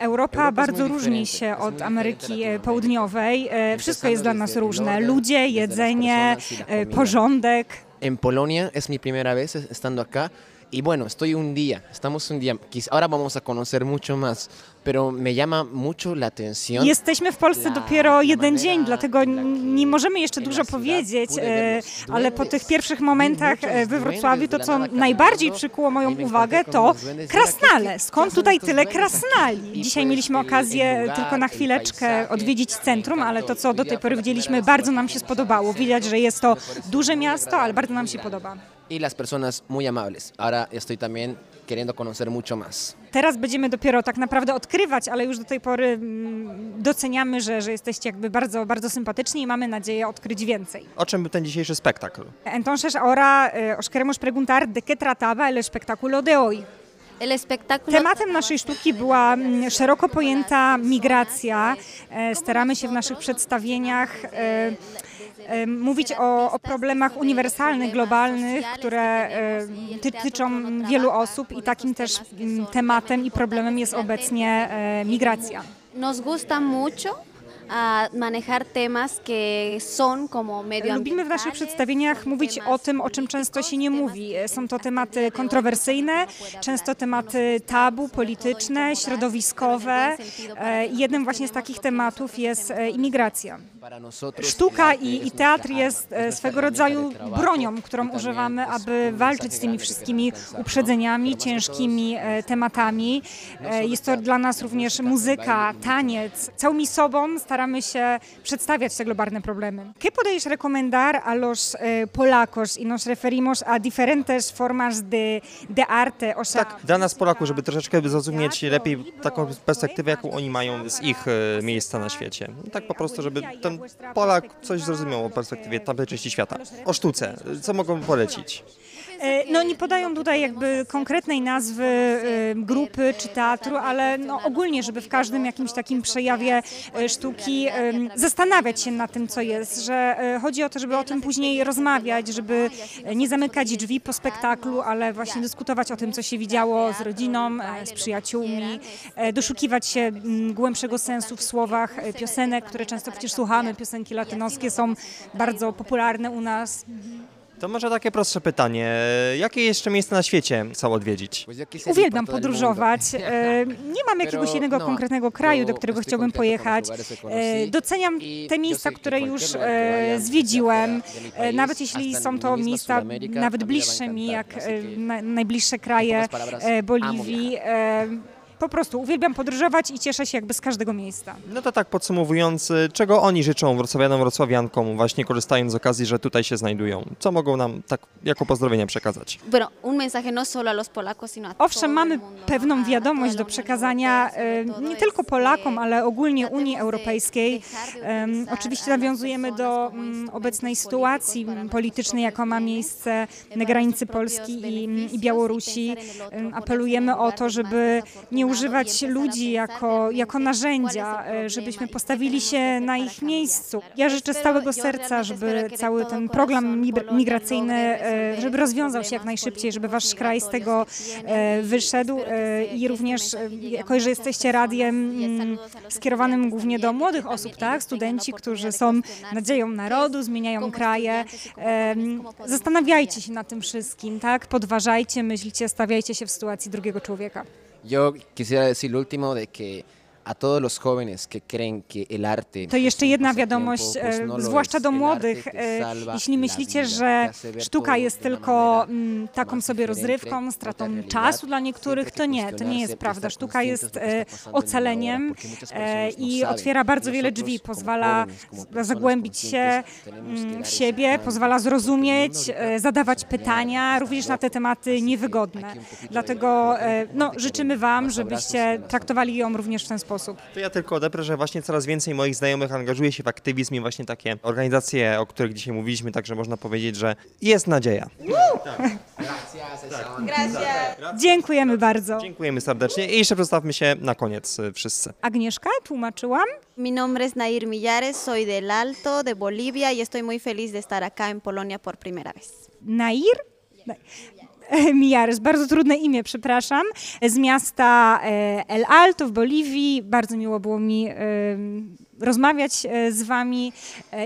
Europa bardzo różni się od Ameryki Południowej. E, Wszystko jest dla nas różne. Ludzie, jedzenie, e, porządek. En Polonia es mi primera vez estando acá y bueno, estoy un día, estamos un día, ahora vamos a conocer mucho más, pero me llama mucho la atención. Jesteśmy w Polsce dopiero jeden dzień, dlatego nie możemy jeszcze dużo powiedzieć, e, ale po tych pierwszych momentach e, we Wrocławiu to, co najbardziej przykuło moją uwagę, to krasnale. Skąd tutaj tyle krasnali? Dzisiaj mieliśmy okazję tylko na chwileczkę odwiedzić centrum, ale to, co do tej pory widzieliśmy, bardzo nam się spodobało. Widać, że jest to duże miasto, ale bardzo nam się podoba. Y las personas muy amables. Ahora estoy también queriendo conocer mucho más. Teraz będziemy dopiero tak naprawdę odkrywać, ale już do tej pory mm, doceniamy, że, że jesteście jakby bardzo, bardzo sympatyczni i mamy nadzieję odkryć więcej. O czym był ten dzisiejszy spektakl? Entonces ahora eh, os queremos preguntar de qué trataba el espectáculo de hoy. El espectáculo Tematem naszej sztuki była mm, szeroko pojęta migracja. E, Staramy się w naszych przedstawieniach e, e, mówić o, o problemach uniwersalnych, globalnych, które ty, tyczą wielu osób i takim też mm, tematem i problemem jest obecnie e, migracja. nos gusta mucho manejar temas que son como medio Lubimy w naszych przedstawieniach mówić o tym, o czym często się nie mówi. Są to tematy kontrowersyjne, często tematy tabu, polityczne, środowiskowe. E, Jednym właśnie z takich tematów jest e, imigracja. Sztuka i, i teatr jest es e, swego rodzaju bronią, którą y también używamy, aby walczyć z tymi wszystkimi uprzedzeniami, ciężkimi e, tematami. E, Jest to dla nas również muzyka, taniec. Całymi sobą staramy się przedstawiać te globalne problemy. ¿Qué podéis recomendar a los polacos? Y nos referimos a diferentes formas de, de arte. O sea, Tak, dla nas Polaków, żeby troszeczkę zrozumieć lepiej taką perspektywę, jaką oni mają z ich miejsca na świecie. Tak po prostu, żeby Abuelita, Polak coś zrozumiał o perspektywie tamtej części świata. O sztuce, co mogą polecić? E, No nie podają tutaj jakby konkretnej nazwy e, grupy czy teatru, ale no ogólnie, żeby w każdym jakimś takim przejawie e, sztuki zastanawiać się nad tym, co jest, że chodzi o to, żeby o tym później rozmawiać, żeby nie zamykać drzwi po spektaklu, ale właśnie dyskutować o tym, co się widziało z rodziną, z przyjaciółmi, doszukiwać się mm, głębszego sensu w słowach piosenek, które często przecież słuchamy. Piosenki latynoskie są bardzo popularne u nas. To może takie prostsze pytanie. Jakie jeszcze miejsca na świecie chcą odwiedzić? Uwielbiam podróżować. E, Nie mam jakiegoś jednego no, konkretnego kraju, do którego chciałbym pojechać. E, Doceniam te miejsca, które już e, zwiedziłem, nawet jeśli są to miejsca nawet bliższe mi, jak najbliższe kraje pocas Po prostu uwielbiam podróżować i cieszę się jakby z każdego miejsca. No to tak podsumowując, y, czego oni życzą wrocławianom, wrocławiankom, właśnie korzystając z okazji, że tutaj się znajdują? Co mogą nam tak jako pozdrowienia przekazać? bueno, un mensaje no solo a los polacos, sino a todo Owszem, mamy ¿no? pewną wiadomość do przekazania todo nie tylko Polakom, ale ogólnie Unii Europejskiej. Oczywiście nawiązujemy do mm, obecnej sytuacji politycznej, jaka ma miejsce na granicy Polski i, Białorusi. y en Apelujemy el o to, żeby nie y używać ludzi jako, jako narzędzia, e, żebyśmy postawili się na ich miejscu. Ja życzę z całego serca, żeby cały ten program migracyjny e, żeby rozwiązał się jak najszybciej, żeby wasz kraj z tego e, wyszedł i również, jako że jesteście radiem mm, skierowanym głównie do młodych osób, tak? Studenci, którzy są nadzieją narodu, zmieniają kraje. Zastanawiajcie się na tym wszystkim, tak? Podważajcie, myślcie, stawiajcie się w sytuacji drugiego człowieka. Yo quisiera decir lo último de que a todos los jóvenes que creen que el arte To jeszcze jedna wiadomość, e, no zwłaszcza do młodych. e, Jeśli myślicie, że sztuka jest tylko mm, taką sobie rozrywką, stratą czasu dla niektórych, to nie, to nie jest prawda. Sztuka jest e, ocaleniem no i otwiera bardzo wiele drzwi, pozwala zagłębić się mm, w ese siebie, pozwala zrozumieć, zadawać pytania, również na te tematy niewygodne. Dlatego no, życzymy Wam, żebyście la traktowali ją również w ten sposób. To ja tylko odeprę, że właśnie coraz więcej moich znajomych angażuje się w aktywizm i właśnie takie organizacje, o których dzisiaj mówiliśmy, także można powiedzieć, że jest nadzieja. Dziękujemy bardzo. Dziękujemy serdecznie i jeszcze przedstawmy się na koniec y, wszyscy. Agnieszka, tłumaczyłam. Mi nombre es Nair Millares, soy del Alto, de Bolivia y estoy muy feliz de estar acá en Polonia por primera vez. Nair? Na- Mijares, bardzo trudne imię, przepraszam, z miasta e, El Alto w Boliwii. Bardzo miło było mi e, rozmawiać e, z Wami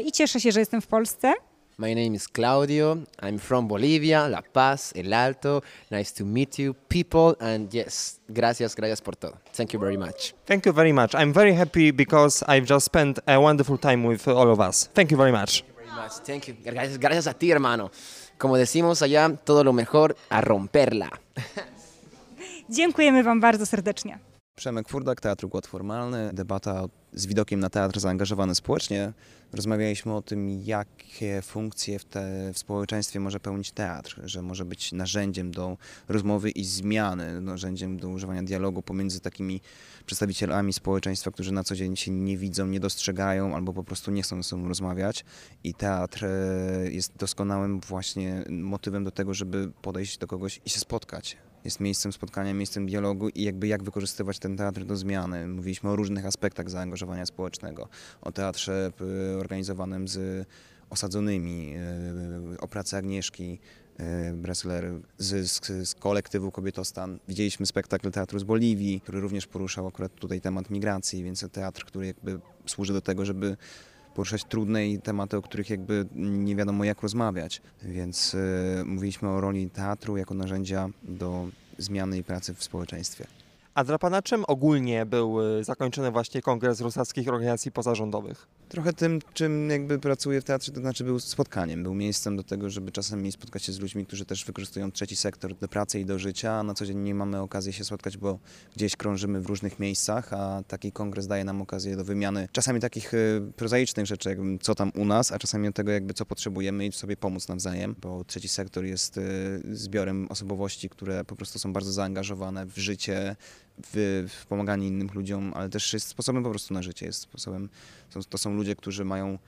i cieszę się, że jestem w Polsce. My name is Claudio. I'm from Bolivia, La Paz, El Alto. Nice to meet you, people. And yes, gracias, gracias por todo. Thank you very much. Thank you very much. I'm very happy because I've just spent a wonderful time with all of us. Thank you very much. Very much. Thank you. Gracias, gracias a ti, hermano. Como decimos allá, todo lo mejor a romperla. Dziękujemy Wam bardzo serdecznie. Przemek Furdak, Teatr Głos Formalny, debata z widokiem na teatr zaangażowany społecznie. Rozmawialiśmy o tym, jakie funkcje w, te, w społeczeństwie może pełnić teatr, że może być narzędziem do rozmowy i zmiany, narzędziem do używania dialogu pomiędzy takimi przedstawicielami społeczeństwa, którzy na co dzień się nie widzą, nie dostrzegają albo po prostu nie chcą ze sobą rozmawiać. I teatr e, jest doskonałym właśnie motywem do tego, żeby podejść do kogoś i się spotkać jest miejscem spotkania, miejscem dialogu i jakby jak wykorzystywać ten teatr do zmiany. Mówiliśmy o różnych aspektach zaangażowania społecznego, o teatrze organizowanym z osadzonymi, y, o pracy Agnieszki y, Bressler z, z, z kolektywu Kobietostan. Widzieliśmy spektakl teatru z Boliwii, który również poruszał akurat tutaj temat migracji, więc teatr, który jakby służy do tego, żeby poruszać trudne i tematy, o których jakby nie wiadomo jak rozmawiać. Więc y, mówiliśmy o roli teatru jako narzędzia do zmiany i pracy w społeczeństwie. A dla Pana czym ogólnie był y, zakończony właśnie Kongres Rusackich Organizacji Pozarządowych? Trochę tym, czym jakby pracuję w teatrze, to znaczy był spotkaniem, był miejscem do tego, żeby czasami spotkać się z ludźmi, którzy też wykorzystują trzeci sektor do pracy i do życia, na co dzień nie mamy okazji się spotkać, bo gdzieś krążymy w różnych miejscach, a taki kongres daje nam okazję do wymiany czasami takich y, prozaicznych rzeczy, jakby co tam u nas, a czasami tego jakby co potrzebujemy i sobie pomóc nawzajem, bo trzeci sektor jest y, zbiorem osobowości, które po prostu są bardzo zaangażowane w życie, w, w pomaganie innym ludziom, ale też jest sposobem po prostu na życie, jest sposobem, są, to są ludzie, którzy mają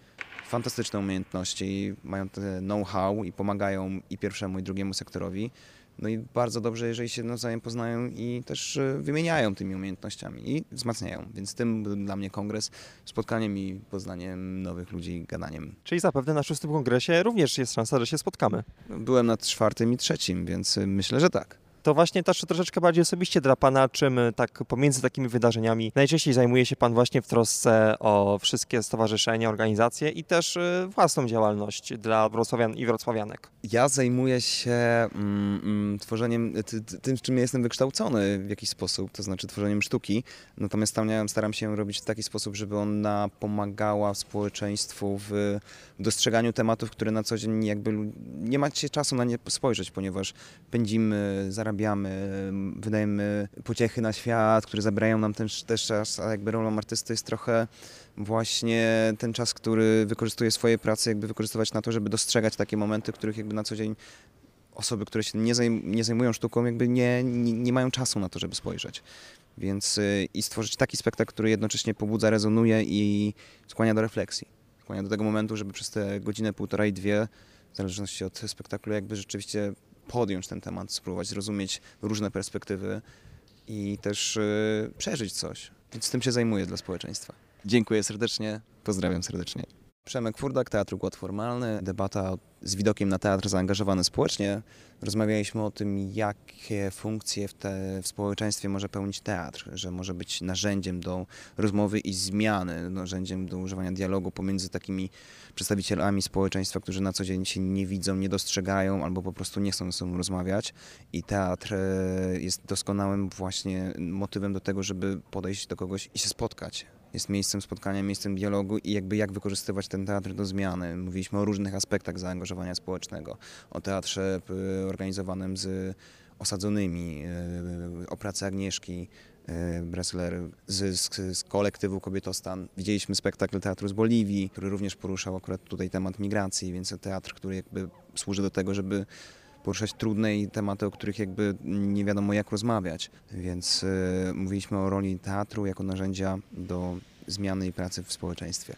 fantastyczne umiejętności, mają te know-how i pomagają i pierwszemu i drugiemu sektorowi. No i bardzo dobrze, jeżeli się nawzajem poznają i też e, wymieniają tymi umiejętnościami i wzmacniają. Więc tym dla mnie kongres spotkaniem i poznaniem nowych ludzi, gadaniem. Czyli zapewne na szóstym kongresie również jest szansa, że się spotkamy. Byłem na czwartym i trzecim, więc myślę, że tak. To właśnie też troszeczkę bardziej osobiście dla Pana, czym y, tak pomiędzy takimi wydarzeniami najczęściej zajmuje się Pan właśnie w trosce o wszystkie stowarzyszenia, organizacje i też y, własną działalność dla wrocławian i wrocławianek. Ja zajmuję się mm, mm, tworzeniem, ty, ty, tym, w czym jestem wykształcony w jakiś sposób, to znaczy tworzeniem sztuki. Natomiast tam staram się robić w taki sposób, żeby ona pomagała społeczeństwu w dostrzeganiu tematów, które na co dzień jakby nie macie czasu na nie spojrzeć, ponieważ pędzimy, zarabiamy, wydajemy pociechy na świat, które zabierają nam ten, też czas, a jakby rolą artysty jest trochę właśnie ten czas, który wykorzystuje swoje prace, jakby wykorzystywać na to, żeby dostrzegać takie momenty, których jakby na co dzień osoby, które się nie, zajm- nie zajmują sztuką, jakby nie, nie, nie mają czasu na to, żeby spojrzeć. Więc y, i stworzyć taki spektakl, który jednocześnie pobudza, rezonuje i skłania do refleksji. Skłania do tego momentu, żeby przez te godzinę, półtora i dwie, w zależności od spektaklu, jakby rzeczywiście podjąć ten temat, spróbować zrozumieć różne perspektywy i też y, przeżyć coś. Więc tym się zajmuję dla społeczeństwa. Dziękuję serdecznie, pozdrawiam serdecznie. Przemek Furdak, Teatr Głos Formalny, debata z widokiem na teatr zaangażowany społecznie. Rozmawialiśmy o tym, jakie funkcje w, te, w społeczeństwie może pełnić teatr, że może być narzędziem do rozmowy i zmiany, narzędziem do używania dialogu pomiędzy takimi przedstawicielami społeczeństwa, którzy na co dzień się nie widzą, nie dostrzegają albo po prostu nie chcą ze sobą rozmawiać. I teatr e, jest doskonałym właśnie motywem do tego, żeby podejść do kogoś i się spotkać jest miejscem spotkania, miejscem dialogu i jakby jak wykorzystywać ten teatr do zmiany. Mówiliśmy o różnych aspektach zaangażowania społecznego, o teatrze organizowanym z osadzonymi, y, o pracy Agnieszki y, Bressler z, z, z kolektywu Kobietostan. Widzieliśmy spektakl teatru z Boliwii, który również poruszał akurat tutaj temat migracji, więc teatr, który jakby służy do tego, żeby poruszać trudne i tematy, o których jakby nie wiadomo jak rozmawiać. Więc y, mówiliśmy o roli teatru jako narzędzia do zmiany i pracy w społeczeństwie.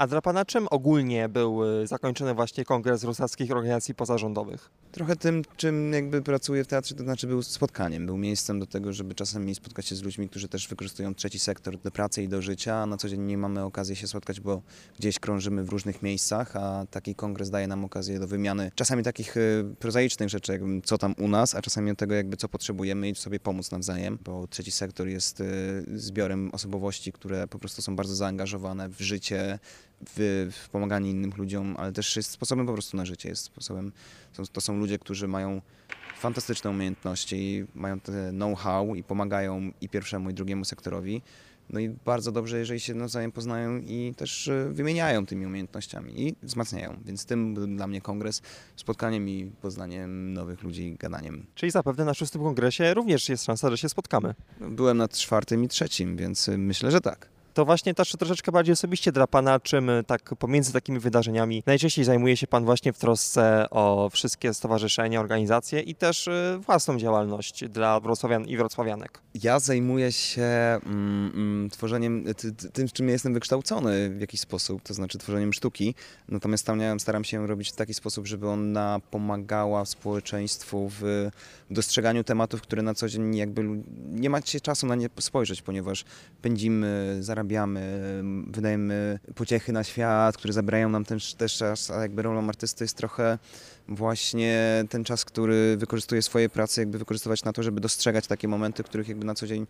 A dla pana czym ogólnie był y, zakończony właśnie kongres wrocławskich organizacji pozarządowych? Trochę tym, czym jakby pracuję w teatrze, to znaczy był spotkaniem, był miejscem do tego, żeby czasami spotkać się z ludźmi, którzy też wykorzystują trzeci sektor do pracy i do życia, na co dzień nie mamy okazji się spotkać, bo gdzieś krążymy w różnych miejscach, a taki kongres daje nam okazję do wymiany czasami takich y, prozaicznych rzeczy, jakby co tam u nas, a czasami tego jakby co potrzebujemy i sobie pomóc nawzajem, bo trzeci sektor jest y, zbiorem osobowości, które po prostu są bardzo zaangażowane w życie, w, w pomaganie innym ludziom, ale też jest sposobem po prostu na życie, jest sposobem, są, to są ludzie, którzy mają fantastyczne umiejętności, mają te know-how i pomagają i pierwszemu i drugiemu sektorowi. No i bardzo dobrze, jeżeli się nawzajem poznają i też e, wymieniają tymi umiejętnościami i wzmacniają. Więc tym był dla mnie kongres, spotkaniem i poznaniem nowych ludzi, gadaniem. Czyli zapewne na szóstym kongresie również jest szansa, że się spotkamy. Byłem na czwartym i trzecim, więc e, myślę, że tak. To właśnie też troszeczkę bardziej osobiście dla pana, czym y, tak pomiędzy takimi wydarzeniami najczęściej zajmuje się pan właśnie w trosce o wszystkie stowarzyszenia, organizacje i też y, własną działalność dla wrocławian i wrocławianek. Ja zajmuję się mm, mm, tworzeniem, ty, ty, tym, czym ja jestem wykształcony w jakiś sposób, to znaczy tworzeniem sztuki. Natomiast tam ja staram się robić w taki sposób, żeby ona pomagała społeczeństwu w dostrzeganiu tematów, które na co dzień jakby nie macie czasu na nie spojrzeć, ponieważ pędzimy, zarabiamy, wydajemy pociechy na świat, które zabierają nam też, też czas, a jakby rolą artysty jest trochę właśnie ten czas, który wykorzystuje swoje prace, jakby wykorzystywać na to, żeby dostrzegać takie momenty, których jakby na co dzień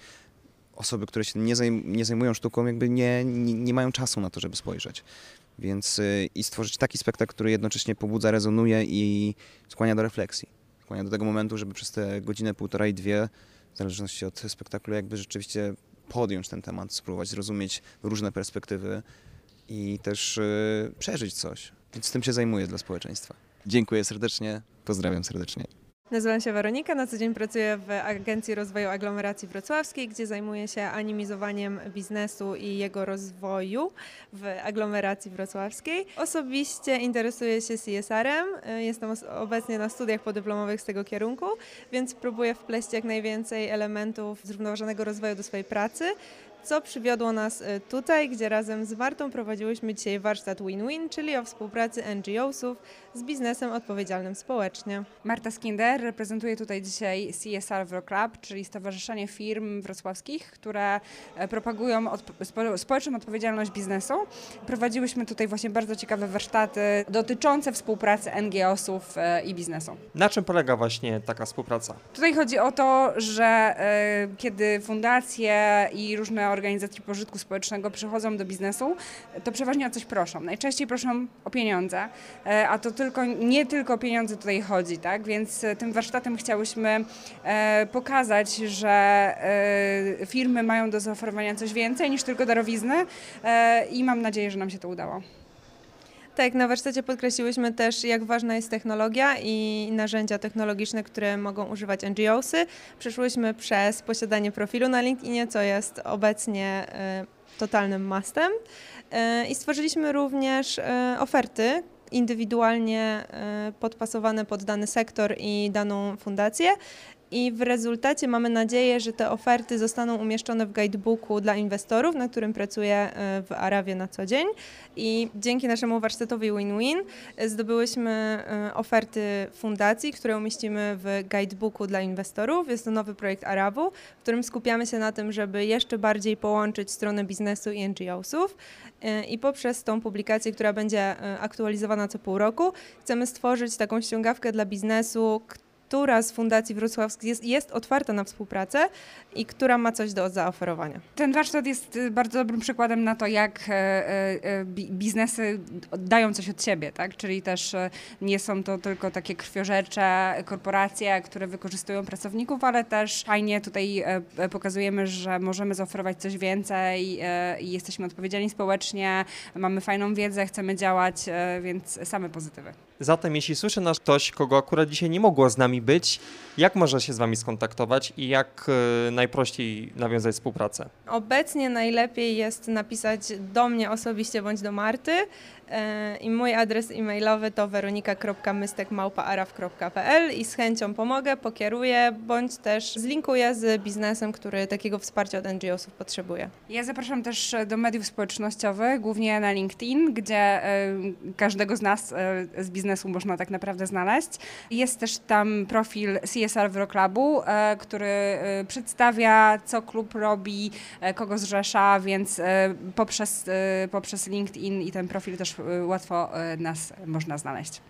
osoby, które się nie, zajm- nie zajmują sztuką, jakby nie, nie, nie mają czasu na to, żeby spojrzeć. Więc y, i stworzyć taki spektakl, który jednocześnie pobudza, rezonuje i skłania do refleksji. Skłania do tego momentu, żeby przez te godzinę, półtora i dwie, w zależności od spektaklu, jakby rzeczywiście podjąć ten temat, spróbować zrozumieć różne perspektywy i też y, przeżyć coś. Więc tym się zajmuję dla społeczeństwa. Dziękuję serdecznie, pozdrawiam serdecznie. Nazywam się Weronika, na co dzień pracuję w Agencji Rozwoju Aglomeracji Wrocławskiej, gdzie zajmuję się animizowaniem biznesu i jego rozwoju w aglomeracji wrocławskiej. Osobiście interesuję się CSR-em, jestem obecnie na studiach podyplomowych z tego kierunku, więc próbuję wpleść jak najwięcej elementów zrównoważonego rozwoju do swojej pracy. Co przywiodło nas y, tutaj, gdzie razem z Martą prowadziłyśmy dzisiaj warsztat Win-Win, czyli o współpracy NGO-sów z biznesem odpowiedzialnym społecznie. Marta Skinder reprezentuje tutaj dzisiaj CSR Wro Club, czyli Stowarzyszenie Firm Wrocławskich, które e, propagują odp- spo- społeczną odpowiedzialność biznesu. Prowadziłyśmy tutaj właśnie bardzo ciekawe warsztaty dotyczące współpracy NGO-sów e, i biznesu. Na czym polega właśnie taka współpraca? Tutaj chodzi o to, że e, kiedy fundacje i różne organizacje pożytku społecznego przychodzą do biznesu, to przeważnie o coś proszą. Najczęściej proszą o pieniądze, e, a to tylko, nie tylko o pieniądze tutaj chodzi, tak? Więc e, tym warsztatem chciałyśmy e, pokazać, że firmy mają do zaoferowania coś więcej niż tylko darowizny i mam nadzieję, że nam się to udało. Tak, na warsztacie podkreśliłyśmy też, jak ważna jest technologia i narzędzia technologiczne, które mogą używać NGOsy. Przeszłyśmy przez posiadanie profilu na LinkedInie, co jest obecnie e, totalnym mastem. E, I stworzyliśmy również e, oferty indywidualnie podpasowane pod dany sektor i daną fundację. I w rezultacie mamy nadzieję, że te oferty zostaną umieszczone w guidebooku dla inwestorów, na którym pracuję e, w Arawie na co dzień. I dzięki naszemu warsztatowi Win-Win e, zdobyłyśmy e, oferty fundacji, które umieścimy w guidebooku dla inwestorów. Jest to nowy projekt Arabu, w którym skupiamy się na tym, żeby jeszcze bardziej połączyć stronę biznesu i NGO-sów. I poprzez tą publikację, która będzie aktualizowana co pół roku, chcemy stworzyć taką ściągawkę dla biznesu, która z Fundacji Wrocławskiej jest, jest otwarta na współpracę i która ma coś do zaoferowania. Ten warsztat jest y, bardzo dobrym przykładem na to, jak e, e, e, bi- biznesy dają coś od siebie, tak? Czyli też nie są to tylko takie krwiożercze korporacje, które wykorzystują pracowników, ale też fajnie tutaj pokazujemy, że możemy zaoferować coś więcej i jesteśmy odpowiedzialni społecznie, mamy fajną wiedzę, chcemy działać, więc same pozytywy. Zatem jeśli słyszy nas ktoś, kogo akurat dzisiaj nie mogło z nami Wami być. Jak można się z Wami skontaktować i jak e, najprościej nawiązać współpracę? Obecnie najlepiej jest napisać do mnie osobiście bądź do Marty e, i mój adres e-mailowy to weronika.mystekmałpaaraf.pl i z chęcią pomogę, pokieruję bądź też zlinkuję z biznesem, który takiego wsparcia od NGO-sów potrzebuje. Ja zapraszam też do mediów społecznościowych, głównie na LinkedIn, gdzie e, każdego z nas z biznesu można tak naprawdę znaleźć. Jest też tam profil CSR Euroclubu, e, który e, przedstawia, co klub robi, e, kogo zrzesza, więc poprzez, poprzez LinkedIn i ten profil też łatwo nas można znaleźć.